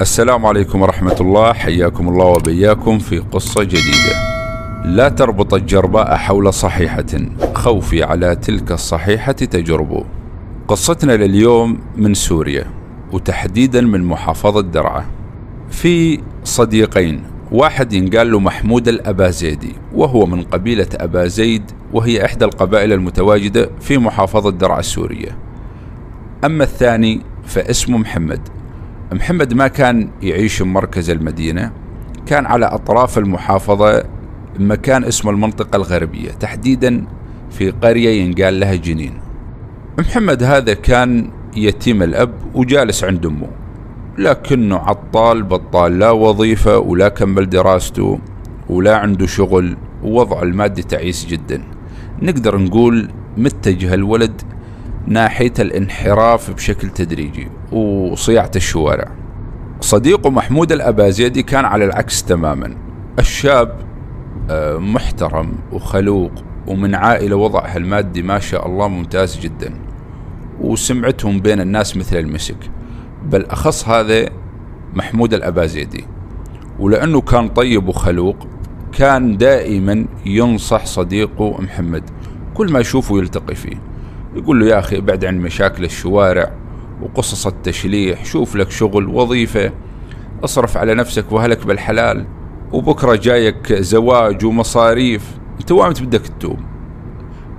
السلام عليكم ورحمة الله. حياكم الله وبياكم في قصة جديدة. لا تربط الجرباء حول صحيحة. خوفي على تلك الصحيحة تجرب. قصتنا لليوم من سوريا وتحديدا من محافظة درعا. في صديقين واحد ينقال له محمود الأبازيدي وهو من قبيلة أبا زيد وهي إحدى القبائل المتواجدة في محافظة درعا السورية. أما الثاني فاسمه محمد. محمد ما كان يعيش بمركز المدينة كان على أطراف المحافظة مكان اسمه المنطقة الغربية تحديدا في قرية ينقال لها جنين. محمد هذا كان يتيم الأب وجالس عند أمه لكنه عطال بطال لا وظيفة ولا كمل دراسته ولا عنده شغل ووضعه المادي تعيس جدا. نقدر نقول متجه الولد ناحية الانحراف بشكل تدريجي. وصياعة الشوارع. صديقه محمود الأبازيدي كان على العكس تماما. الشاب آه، محترم وخلوق ومن عائلة وضعها المادي ما شاء الله ممتاز جدا. وسمعتهم بين الناس مثل المسك. بل أخص هذا محمود الأبازيدي. ولأنه كان طيب وخلوق كان دائما ينصح صديقه محمد. كل ما يشوفه يلتقي فيه. يقول له يا أخي ابعد عن مشاكل الشوارع وقصص التشليح شوف لك شغل وظيفة. اصرف على نفسك وهلك بالحلال. وبكرة جايك زواج ومصاريف. انت وامت بدك تتوب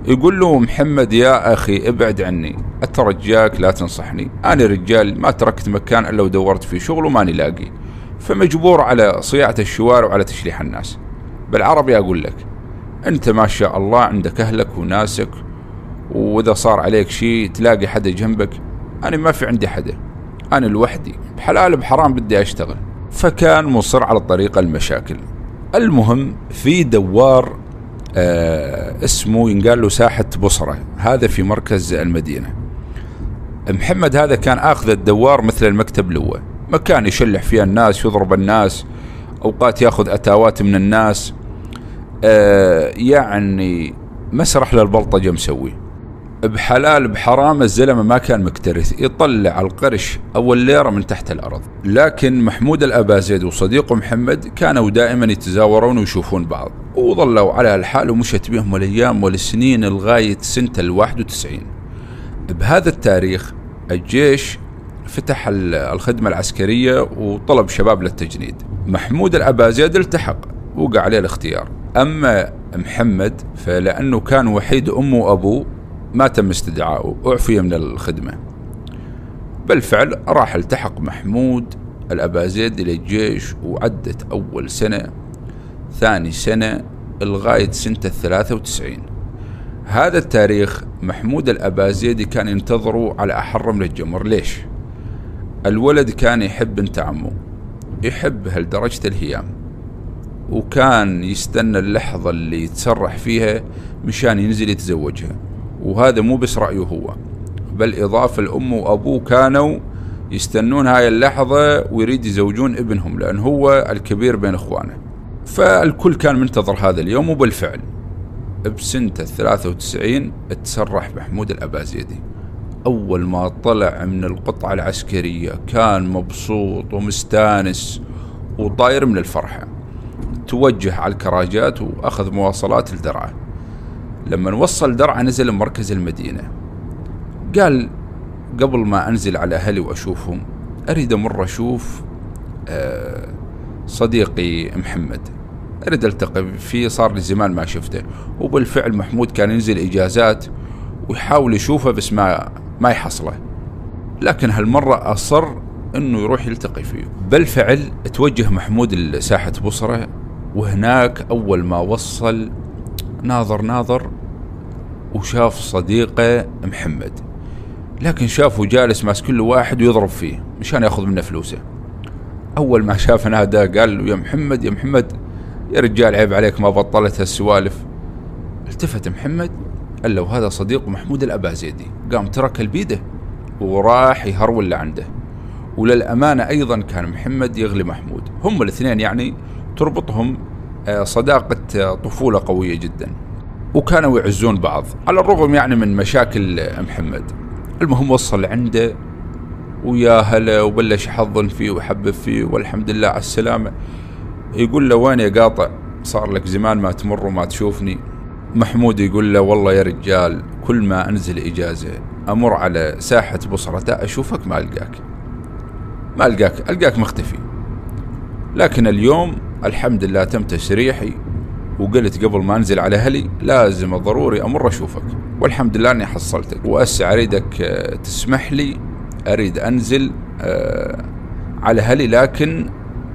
يقول له محمد يا أخي ابعد عني. أترجاك لا تنصحني. أنا رجال ما تركت مكان إلا ودورت فيه شغل وماني لاقي. فمجبور على صياعة الشوارع وعلى تشليح الناس. بالعربي أقول لك أنت ما شاء الله عندك أهلك وناسك. وإذا صار عليك شيء تلاقي حدا جنبك. أنا ما في عندي حدا. أنا لوحدي. بحلال بحرام بدي أشتغل. فكان مصر على طريق المشاكل. المهم في دوار آه اسمه ينقال له ساحة بصرة. هذا في مركز المدينة. محمد هذا كان آخذ الدوار مثل المكتب لوه مكان يشلح فيها الناس يضرب الناس أوقات يأخذ أتاوات من الناس. آه يعني مسرح للبلطجة مسوي بحلال بحرام الزلمة ما كان مكترث يطلع القرش أو الليرة من تحت الأرض. لكن محمود الابازيد وصديقه محمد كانوا دائما يتزاورون ويشوفون بعض وظلوا على الحال ومشت بهم الأيام والسنين لغاية سنة ال 91 بهذا التاريخ الجيش فتح الخدمة العسكرية وطلب شباب للتجنيد. محمود الأبازيد التحق وقع عليه الاختيار. أما محمد فلأنه كان وحيد أمه وأبوه ما تم استدعائه أعفي من الخدمة. بالفعل راح التحق محمود الأبازيد إلى الجيش وعدت أول سنة ثاني سنة لغاية سنة الثلاثة وتسعين. هذا التاريخ محمود الأبازيدي كان ينتظره على أحر من الجمر. ليش؟ الولد كان يحب بنت عمه يحبها لدرجة الهيام وكان يستنى اللحظة اللي يتسرح فيها مشان ينزل يتزوجها. وهذا مو بس رأيه هو بل إضافة لأمه وأبوه كانوا يستنون هاي اللحظة ويريد يزوجون ابنهم لأن هو الكبير بين إخوانه. فالكل كان منتظر هذا اليوم وبالفعل بسنة الثلاثة وتسعين تسرح محمود الأبازيدي. أول ما طلع من القطعة العسكرية كان مبسوط ومستانس وطاير من الفرحة. توجه على الكراجات وأخذ مواصلات لدرعه. لما وصل درعا نزل مركز المدينة. قال قبل ما أنزل على أهلي وأشوفهم أريد أمر أشوف آه، صديقي محمد. أريد ألتقي فيه صار لي زمان ما شفته. وبالفعل محمود كان ينزل إجازات ويحاول يشوفه بس ما ما يحصله. لكن هالمرة أصر أنه يروح يلتقي فيه. بالفعل توجه محمود لساحة بصرة وهناك أول ما وصل ناظر ناظر وشاف صديقه محمد. لكن شافه جالس ماسك كل واحد ويضرب فيه مشان ياخذ منه فلوسه. أول ما شاف نادى قال له يا محمد يا محمد يا رجال عيب عليك ما بطلت هالسوالف. التفت محمد قال له هذا صديق محمود الأبازيدي. قام ترك البيدة وراح يهرول لعنده وللأمانة أيضا كان محمد يغلي محمود. هم الاثنين يعني تربطهم آه، صداقة طفولة قوية جدا. وكانوا يعزون بعض على الرغم يعني من مشاكل محمد. المهم وصل عنده ويا هلا وبلش يحضن فيه ويحبب فيه والحمد لله على السلامة. يقول له وين يا قاطع؟ صار لك زمان ما تمر وما تشوفني. محمود يقول له والله يا رجال كل ما أنزل إجازة أمر على ساحة بصرة أشوفك ما ألقاك. ما ألقاك ألقاك مختفي. لكن اليوم الحمد لله تم تشريحي وقلت قبل ما أنزل على أهلي لازم ضروري أمر أشوفك. والحمد لله أني حصلتك. واسع أريدك آه، تسمح لي أريد أنزل آه، على أهلي لكن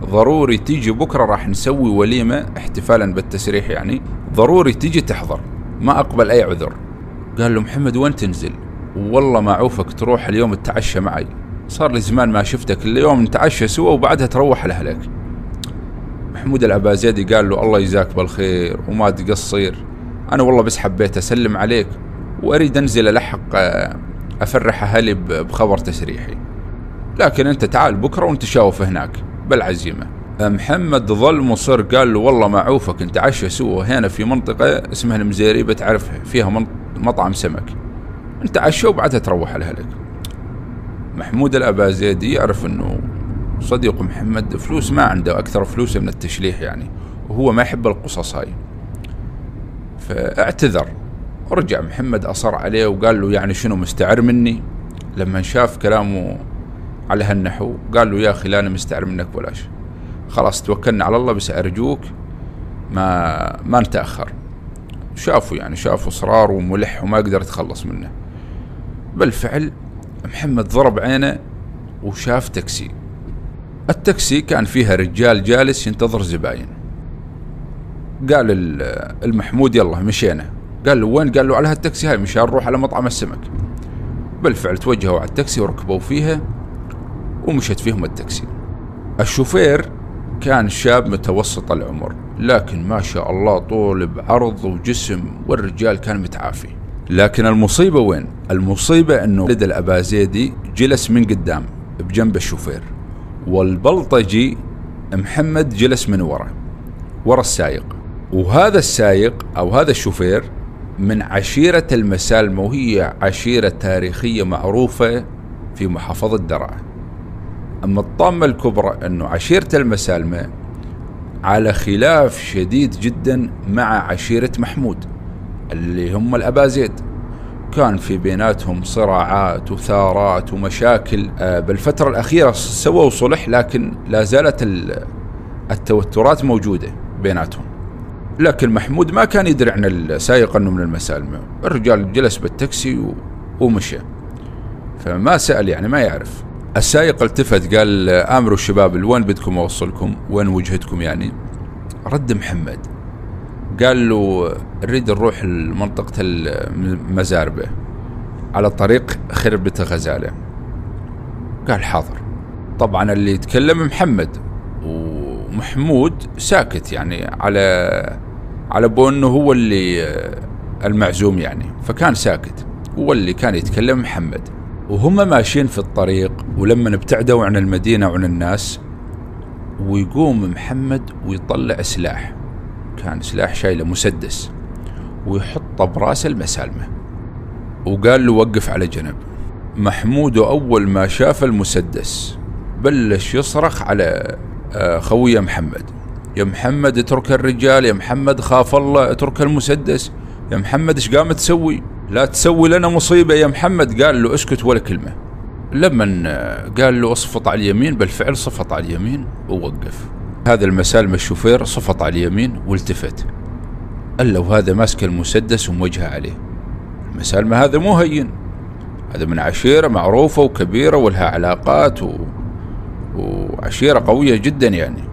ضروري تيجي بكرة راح نسوي وليمة احتفالا بالتسريح يعني. ضروري تيجي تحضر. ما أقبل أي عذر. قال له محمد وين تنزل؟ والله ما أعوفك تروح اليوم تتعشى معي. صار لي زمان ما شفتك. اليوم نتعشى سوا وبعدها تروح لأهلك. محمود العبازيدي قال له الله يجزاك بالخير وما تقصر أنا والله بس حبيت أسلم عليك وأريد أنزل الحق آه، أفرح أهلي بخبر تسريحي. لكن أنت تعال بكرة ونتشاوف هناك بالعزيمة. محمد ظل مصر قال له والله ما أعوفك نتعشى سوا هنا في منطقة اسمها المزيري بتعرفها فيها مطعم سمك. نتعشى وبعدها تروح لأهلك؟ محمود الابازيدي يعرف إنه صديق محمد فلوس ما عنده أكثر فلوس من التشليح يعني وهو ما يحب القصص هاي. فاعتذر. رجع محمد أصر عليه وقال له يعني شنو مستعر مني؟ لما شاف كلامه على هالنحو قال له يا أخي لا أنا مستعر منك ولا شيء. خلاص توكلنا على الله بس أرجوك ما ما نتأخر. شافوا يعني شافوا إصرار وملح وما قدر يتخلص منه. بالفعل محمد ضرب عينه وشاف تاكسي. التاكسي كان فيها رجال جالس ينتظر زباين. قال لمحمود يلا مشينا. قال له وين؟ قال له على هالتاكسي هاي مشان نروح على مطعم السمك. بالفعل توجهوا على التاكسي وركبوا فيها ومشت فيهم التاكسي. الشوفير كان شاب متوسط العمر لكن ما شاء الله طول بعرض وجسم والرجال كان متعافي. لكن المصيبة وين؟ المصيبة إنه ولد الأبازيدي جلس من قدام بجنب الشوفير. والبلطجي محمد جلس من ورا ورا السايق وهذا السايق أو هذا الشوفير من عشيرة المسالمة وهي عشيرة تاريخية معروفة في محافظة درعا. أما الطامة الكبرى أنه عشيرة المسالمة على خلاف شديد جدا مع عشيرة محمود اللي هم الأبازيد. كان في بيناتهم صراعات وثارات ومشاكل آه، بالفترة الأخيرة سووا صلح لكن لا زالت التوترات موجودة بيناتهم. لكن محمود ما كان يدري عن السائق إنه من المسالمة الرجال جلس بالتاكسي ومشى. فما سأل يعني ما يعرف. السائق التفت قال آمروا الشباب وين بدكم أوصلكم؟ وين وجهتكم يعني؟ رد محمد. قال له نريد نروح لمنطقة المزاربة على طريق خربة غزالة. قال حاضر. طبعا اللي يتكلم محمد ومحمود ساكت يعني على على بو إنه هو اللي المعزوم يعني فكان ساكت. هو اللي كان يتكلم محمد. وهم ماشيين في الطريق ولما ابتعدوا عن المدينة وعن الناس ويقوم محمد ويطلع سلاح. كان سلاح شايله مسدس ويحطه براس المسالمة وقال له وقف على جنب. محمود أول ما شاف المسدس بلش يصرخ على آه، خويه محمد. يا محمد اترك الرجال يا محمد خاف الله اترك المسدس. يا محمد إيش قام تسوي؟ لا تسوي لنا مصيبة يا محمد. قال له اسكت ولا كلمة. لما آه، قال له اصفط على اليمين بالفعل صفط على اليمين ووقف. هذا المسالم الشوفير صفط على اليمين والتفت. الا وهذا ماسك المسدس وموجهة عليه. المسالمة هذا مو هين. هذا من عشيرة معروفة وكبيرة ولها علاقات و... وعشيرة قوية جدا يعني.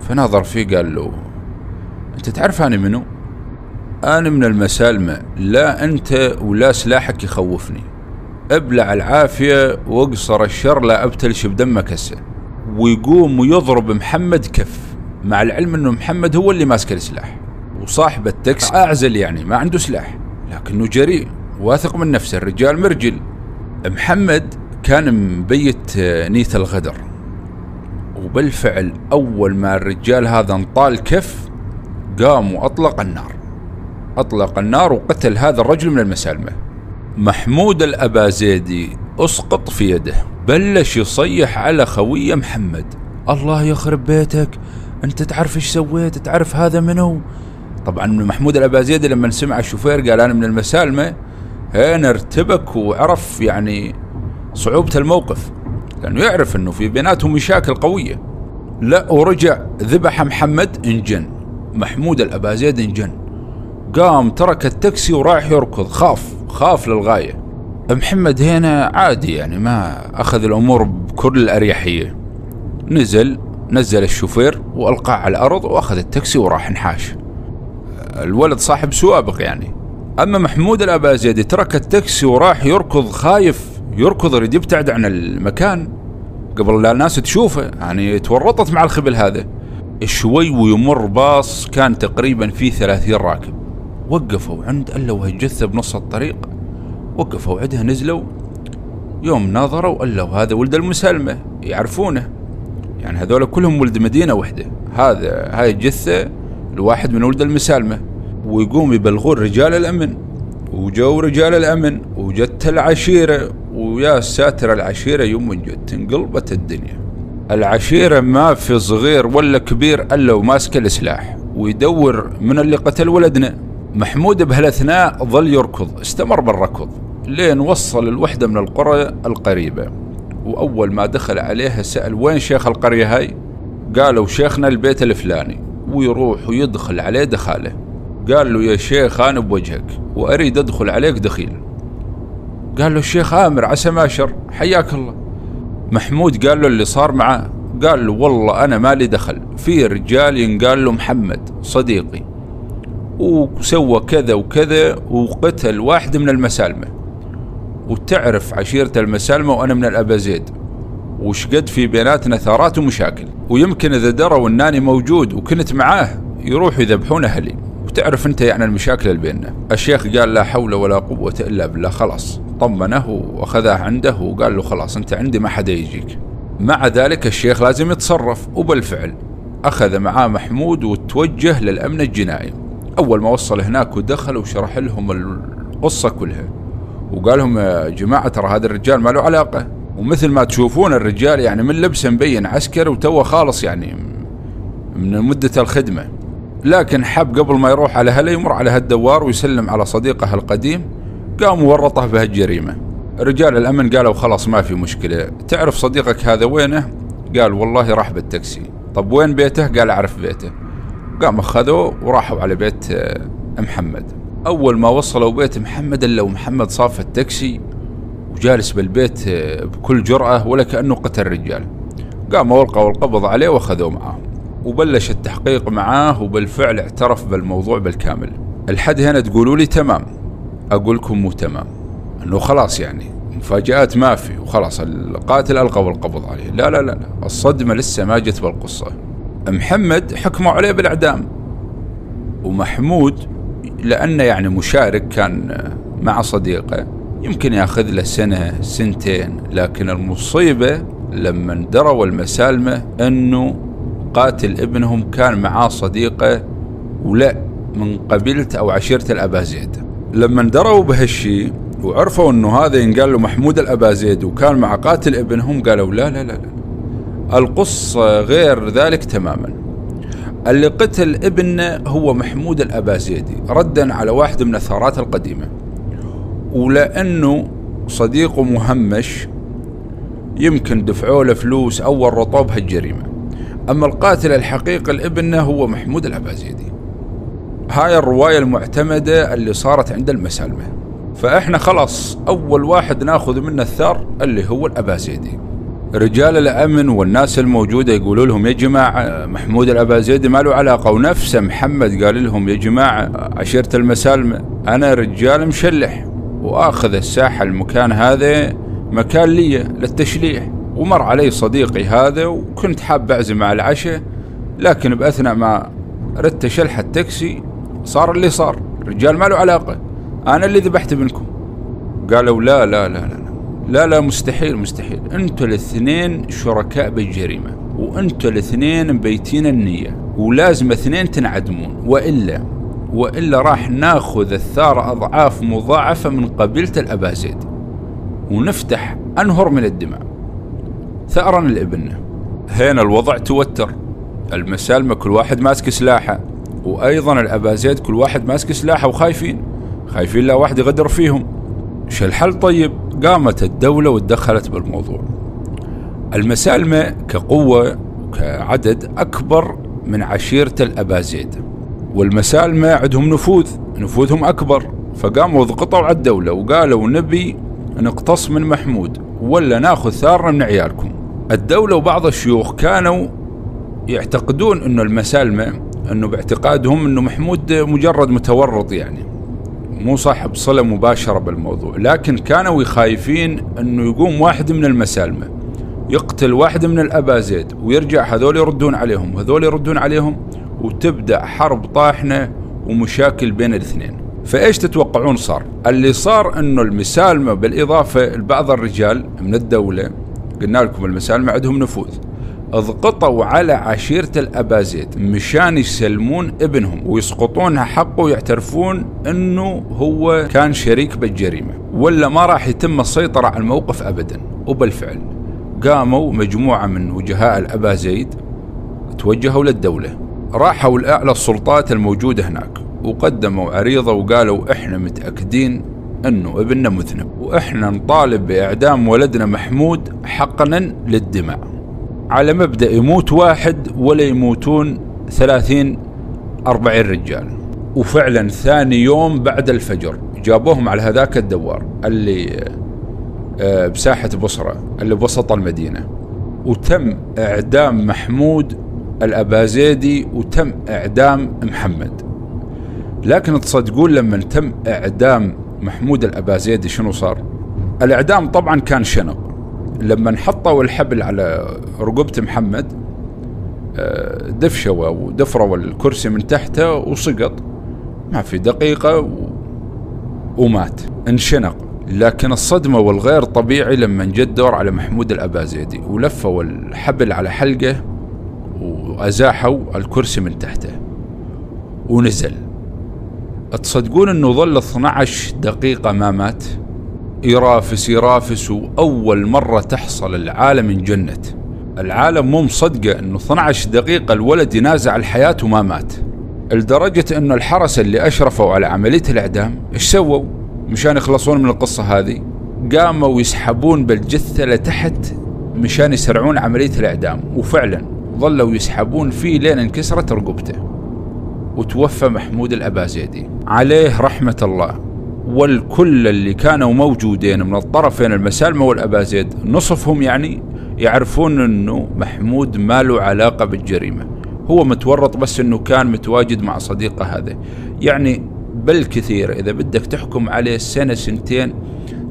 فنظر فيه قال له أنت تعرف أنا منو؟ أنا من المسالمة لا أنت ولا سلاحك يخوفني. أبلع العافية وأقصر الشر لا أبتلش بدمك هسه. ويقوم ويضرب محمد كف مع العلم إنه محمد هو اللي ماسك السلاح. وصاحب التكس أعزل يعني ما عنده سلاح لكنه جريء واثق من نفسه الرجال مرجل. محمد كان مبيت نية الغدر. وبالفعل أول ما الرجال هذا انطال كف قام وأطلق النار. أطلق النار وقتل هذا الرجل من المسالمة. محمود الأبازيدي أسقط في يده. بلش يصيح على خويه محمد. الله يخرب بيتك أنت تعرف إيش سويت؟ تعرف هذا منو؟ طبعا محمود الأبازيدي لما سمع الشوفير قال أنا من المسالمة. هنا ارتبك وعرف يعني صعوبة الموقف لأنه يعرف أنه في بيناتهم مشاكل قوية. لا ورجع ذبح محمد انجن. محمود الأبازيد انجن. قام ترك التاكسي وراح يركض خاف خاف للغاية. محمد هنا عادي يعني ما أخذ الأمور بكل الأريحية نزل نزل الشوفير وألقاه على الأرض وأخذ التاكسي وراح نحاش الولد صاحب سوابق يعني. أما محمود الأبازيدي ترك التاكسي وراح يركض خايف يركض يريد يبتعد عن المكان. قبل لا الناس تشوفه يعني تورطت مع الخبل هذا. شوي ويمر باص كان تقريبا فيه ثلاثين راكب. وقفوا عند ألا وهالجثة بنص الطريق. وقفوا عندها نزلوا. يوم نظروا ألا وهذا ولد المسلمة يعرفونه. يعني هذول كلهم ولد مدينة وحدة. هذا هاي الجثة الواحد من ولد المسالمة ويقوم يبلغون رجال الأمن. وجو رجال الأمن وجت العشيرة. ويا ساتر العشيرة يوم جت انقلبت الدنيا. العشيرة ما في صغير ولا كبير إلا وماسك السلاح. ويدور من اللي قتل ولدنا. محمود بهالاثناء ظل يركض استمر بالركض. لين وصل الوحدة من القرى القريبة. وأول ما دخل عليها سأل وين شيخ القرية هاي؟ قالوا شيخنا البيت الفلاني. ويروح ويدخل عليه دخاله. قال له يا شيخ أنا بوجهك وأريد أدخل عليك دخيل. قال له الشيخ آمر عسى ما شر حياك الله. محمود قال له اللي صار معاه. قال له والله أنا مالي دخل في رجال ينقال له محمد صديقي. وسوى كذا وكذا وقتل واحد من المسالمة. وتعرف عشيرة المسالمة وأنا من الأبازيد وش قد في بيناتنا ثارات ومشاكل. ويمكن إذا دروا أنني موجود وكنت معاه يروحوا يذبحون أهلي. وتعرف أنت يعني المشاكل اللي بيننا. الشيخ قال لا حول ولا قوة إلا بالله. خلاص طمنه وأخذه عنده وقال له خلاص أنت عندي ما حدا يجيك. مع ذلك الشيخ لازم يتصرف وبالفعل أخذ معاه محمود وتوجه للأمن الجنائي. أول ما وصل هناك ودخل وشرح لهم القصة كلها. وقال لهم يا جماعة ترى هذا الرجال ما له علاقة. ومثل ما تشوفون الرجال يعني من لبسه مبين عسكر وتوه خالص يعني من مدة الخدمة. لكن حب قبل ما يروح على هلا يمر على هالدوار ويسلم على صديقه القديم. قام ورطه بهالجريمة. رجال الأمن قالوا خلاص ما في مشكلة. تعرف صديقك هذا وينه؟ قال والله راح بالتاكسي. طب وين بيته؟ قال أعرف بيته. قام أخذوه وراحوا على بيت آه، محمد. أول ما وصلوا بيت محمد إلا ومحمد صاف التاكسي وجالس بالبيت آه، بكل جرأة ولا كأنه قتل رجال. قاموا ألقوا القبض عليه وأخذوه معاهم وبلش التحقيق معاه وبالفعل اعترف بالموضوع بالكامل. الحد هنا تقولوا لي تمام. أقول لكم مو تمام. إنه خلاص يعني مفاجآت ما في وخلاص القاتل القوا القبض عليه. لا لا لا. الصدمة لسه ما جت بالقصة. محمد حكموا عليه بالإعدام. ومحمود لأنه يعني مشارك كان مع صديقه. يمكن يأخذ له سنة سنتين لكن المصيبة لما دروا المسالمة أنه قاتل ابنهم كان معاه صديقه ولا من قبيلة أو عشيرة الابازيد لما دروا بهالشي وعرفوا أنه هذا ينقال له محمود الابازيد وكان مع قاتل ابنهم قالوا لا لا لا لا. القصة غير ذلك تماما. اللي قتل ابنه هو محمود الأبازيدي ردا على واحدة من الثارات القديمة. ولأنه صديقه مهمش يمكن دفعوا له فلوس أو ورطوه بهالجريمة. أما القاتل الحقيقي لابنه هو محمود الأبازيدي. هاي الرواية المعتمدة اللي صارت عند المسالمة فإحنا خلاص أول واحد ناخذ منه الثار اللي هو الأبازيدي. رجال الأمن والناس الموجودة يقولوا لهم يا جماعة محمود الأبازيدي ما له علاقة. ونفسه محمد قال لهم يا جماعة عشيرة المسالمة أنا رجال مشلح وآخذ الساحة المكان هذا مكان لي للتشليح. ومر علي صديقي هذا وكنت حاب أعزم على العشاء لكن بأثناء ما ردت شلح التاكسي صار اللي صار. الرجال ما له علاقة أنا اللي ذبحت ابنكم. قالوا لا لا لا لا لا لا مستحيل مستحيل. أنتوا الاثنين شركاء بالجريمة وأنتوا الاثنين مبيتين النية ولازم اثنين تنعدمون. وإلا وإلا راح ناخذ الثار أضعاف مضاعفة من قبيلة الأبازيد ونفتح أنهر من الدماء. ثأرا لابنه. هنا الوضع؟ توتر. المسالمة كل واحد ماسك سلاحه وأيضا الأبازيد كل واحد ماسك سلاحه وخايفين. خايفين لا واحد يغدر فيهم. شو الحل طيب؟ قامت الدولة وتدخلت بالموضوع. المسالمة كقوة وكعدد أكبر من عشيرة الأبازيد والمسالمة عندهم نفوذ نفوذهم أكبر. فقاموا ضغطوا على الدولة وقالوا نبي نقتص من محمود ولا ناخذ ثارنا من عيالكم. الدولة وبعض الشيوخ كانوا يعتقدون إنه المسالمة إنه باعتقادهم إنه محمود مجرد متورط يعني. مو صاحب صلة مباشرة بالموضوع لكن كانوا خايفين إنه يقوم واحد من المسالمة يقتل واحد من الأبازيد ويرجع هذول يردون عليهم وهذول يردون عليهم وتبدأ حرب طاحنة ومشاكل بين الاثنين. فإيش تتوقعون صار؟ اللي صار إنه المسالمة بالإضافة لبعض الرجال من الدولة قلنا لكم المسالمة عندهم نفوذ. اضغطوا على عشيرة الأبازيد. مشان يسلمون ابنهم ويسقطون حقه ويعترفون إنه هو كان شريك بالجريمة ولا ما راح يتم السيطرة على الموقف ابدا. وبالفعل قاموا مجموعة من وجهاء الأبازيد توجهوا للدولة. راحوا لأعلى السلطات الموجودة هناك وقدموا عريضة وقالوا إحنا متأكدين إنه ابننا مذنب وإحنا نطالب بإعدام ولدنا محمود حقنا للدماء. على مبدأ يموت واحد ولا يموتون ثلاثين أربعين رجال. وفعلا ثاني يوم بعد الفجر جابوهم على هذاك الدوار اللي آه، بساحة بصرة اللي بوسط المدينة. وتم إعدام محمود الأبازيدي وتم إعدام محمد. لكن تصدقون لما تم إعدام محمود الأبازيدي شنو صار؟ الإعدام طبعا كان شنق لما حطوا الحبل على رقبة محمد آه، دفشوا ودفروا الكرسي من تحته وسقط. ما في دقيقة. ومات. انشنق. لكن الصدمة والغير طبيعي لما جد دور على محمود الأبازيدي ولفوا الحبل على حلقة وأزاحوا الكرسي من تحته. ونزل. تصدقون إنه ظل 12 دقيقة ما مات؟ يرافس يرافس وأول مرة تحصل العالم انجنت العالم مو مصدقة إنه 12 دقيقة الولد ينازع الحياة وما مات. لدرجة إنه الحرس اللي أشرفوا على عملية الإعدام إيش سووا؟ مشان يخلصون من القصة هذه قاموا يسحبون بالجثة لتحت مشان يسرعون عملية الإعدام. وفعلا ظلوا يسحبون فيه لين انكسرت رقبته. وتوفى محمود الأبازيدي. عليه رحمة الله. والكل اللي كانوا موجودين من الطرفين المسالمة والأبازيد نصفهم يعني يعرفون أنه محمود ما له علاقة بالجريمة. هو متورط بس أنه كان متواجد مع صديقه هذا. يعني بالكثير إذا بدك تحكم عليه سنة سنتين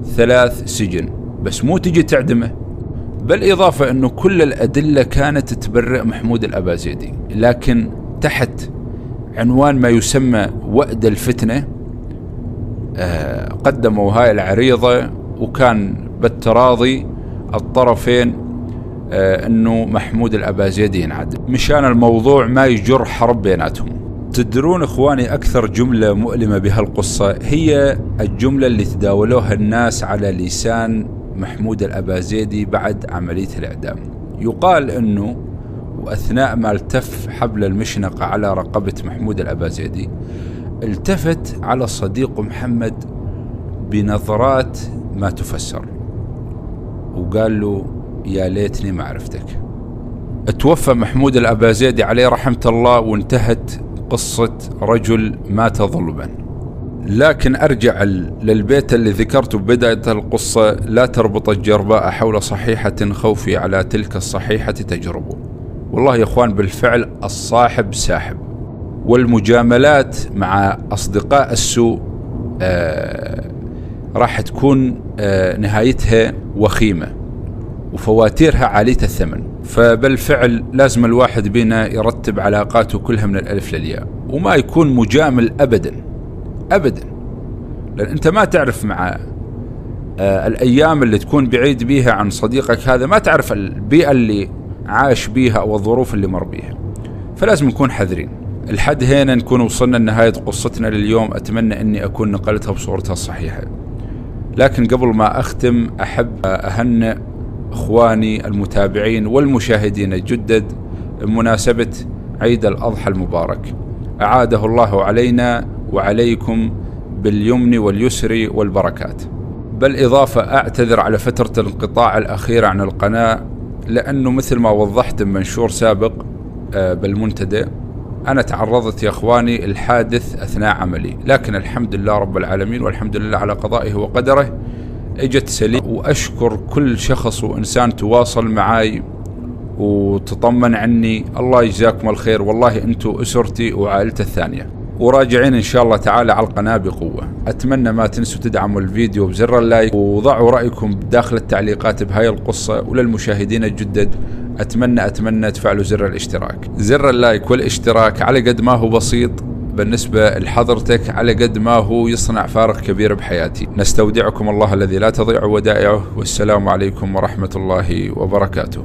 ثلاث سجن بس مو تجي تعدمه. بالإضافة أنه كل الأدلة كانت تبرئ محمود الأبازيدي لكن تحت عنوان ما يسمى وأد الفتنة قدموا هاي العريضة وكان بالتراضي الطرفين آه، إنه محمود الأبازيدي ينعدم مشان الموضوع ما يجر حرب بيناتهم. تدرون إخواني أكثر جملة مؤلمة بهالقصة هي الجملة اللي تداولوها الناس على لسان محمود الأبازيدي بعد عملية الإعدام. يقال إنه وأثناء ما التف حبل المشنقة على رقبة محمود الأبازيدي التفت على صديقه محمد بنظرات ما تفسر. وقال له يا ليتني ما عرفتك. توفى محمود الأبازيدي عليه رحمة الله وانتهت قصة رجل مات ظلما. لكن أرجع للبيت اللي ذكرته ببداية القصة لا تربط الجرباء حول صحيحة خوفي على تلك الصحيحة تجربه. والله يا إخوان بالفعل الصاحب ساحب. والمجاملات مع أصدقاء السوء آه راح تكون آه نهايتها وخيمة وفواتيرها عالية الثمن. فبالفعل لازم الواحد بينا يرتب علاقاته كلها من الألف للياء وما يكون مجامل ابدا ابدا. لأن أنت ما تعرف مع آه الأيام اللي تكون بعيد بيها عن صديقك هذا ما تعرف البيئة اللي عاش بيها أو الظروف اللي مر بيها. فلازم نكون حذرين. الحد هنا نكون وصلنا لنهاية قصتنا لليوم. أتمنى أني أكون نقلتها بصورتها الصحيحة. لكن قبل ما أختم أحب أهنئ إخواني المتابعين والمشاهدين الجدد بمناسبة عيد الأضحى المبارك. أعاده الله علينا وعليكم باليمن واليسر والبركات. بالإضافة أعتذر على فترة الانقطاع الأخيرة عن القناة لأنه مثل ما وضحت بمنشور سابق آه، بالمنتدى أنا تعرضت يا إخواني الحادث أثناء عملي لكن الحمد لله رب العالمين والحمد لله على قضائه وقدره. إجت سليم وأشكر كل شخص وإنسان تواصل معي وتطمن عني. الله يجزاكم الخير. والله أنتم أسرتي وعائلتي الثانية. وراجعين إن شاء الله تعالى على القناة بقوة. أتمنى ما تنسوا تدعموا الفيديو بزر اللايك وضعوا رأيكم داخل التعليقات بهاي القصة وللمشاهدين الجدد. أتمنى أتمنى تفعلوا زر الاشتراك. زر اللايك والاشتراك على قد ما هو بسيط. بالنسبة لحضرتك على قد ما هو يصنع فارق كبير بحياتي. نستودعكم الله الذي لا تضيع ودائعه. والسلام عليكم ورحمة الله وبركاته.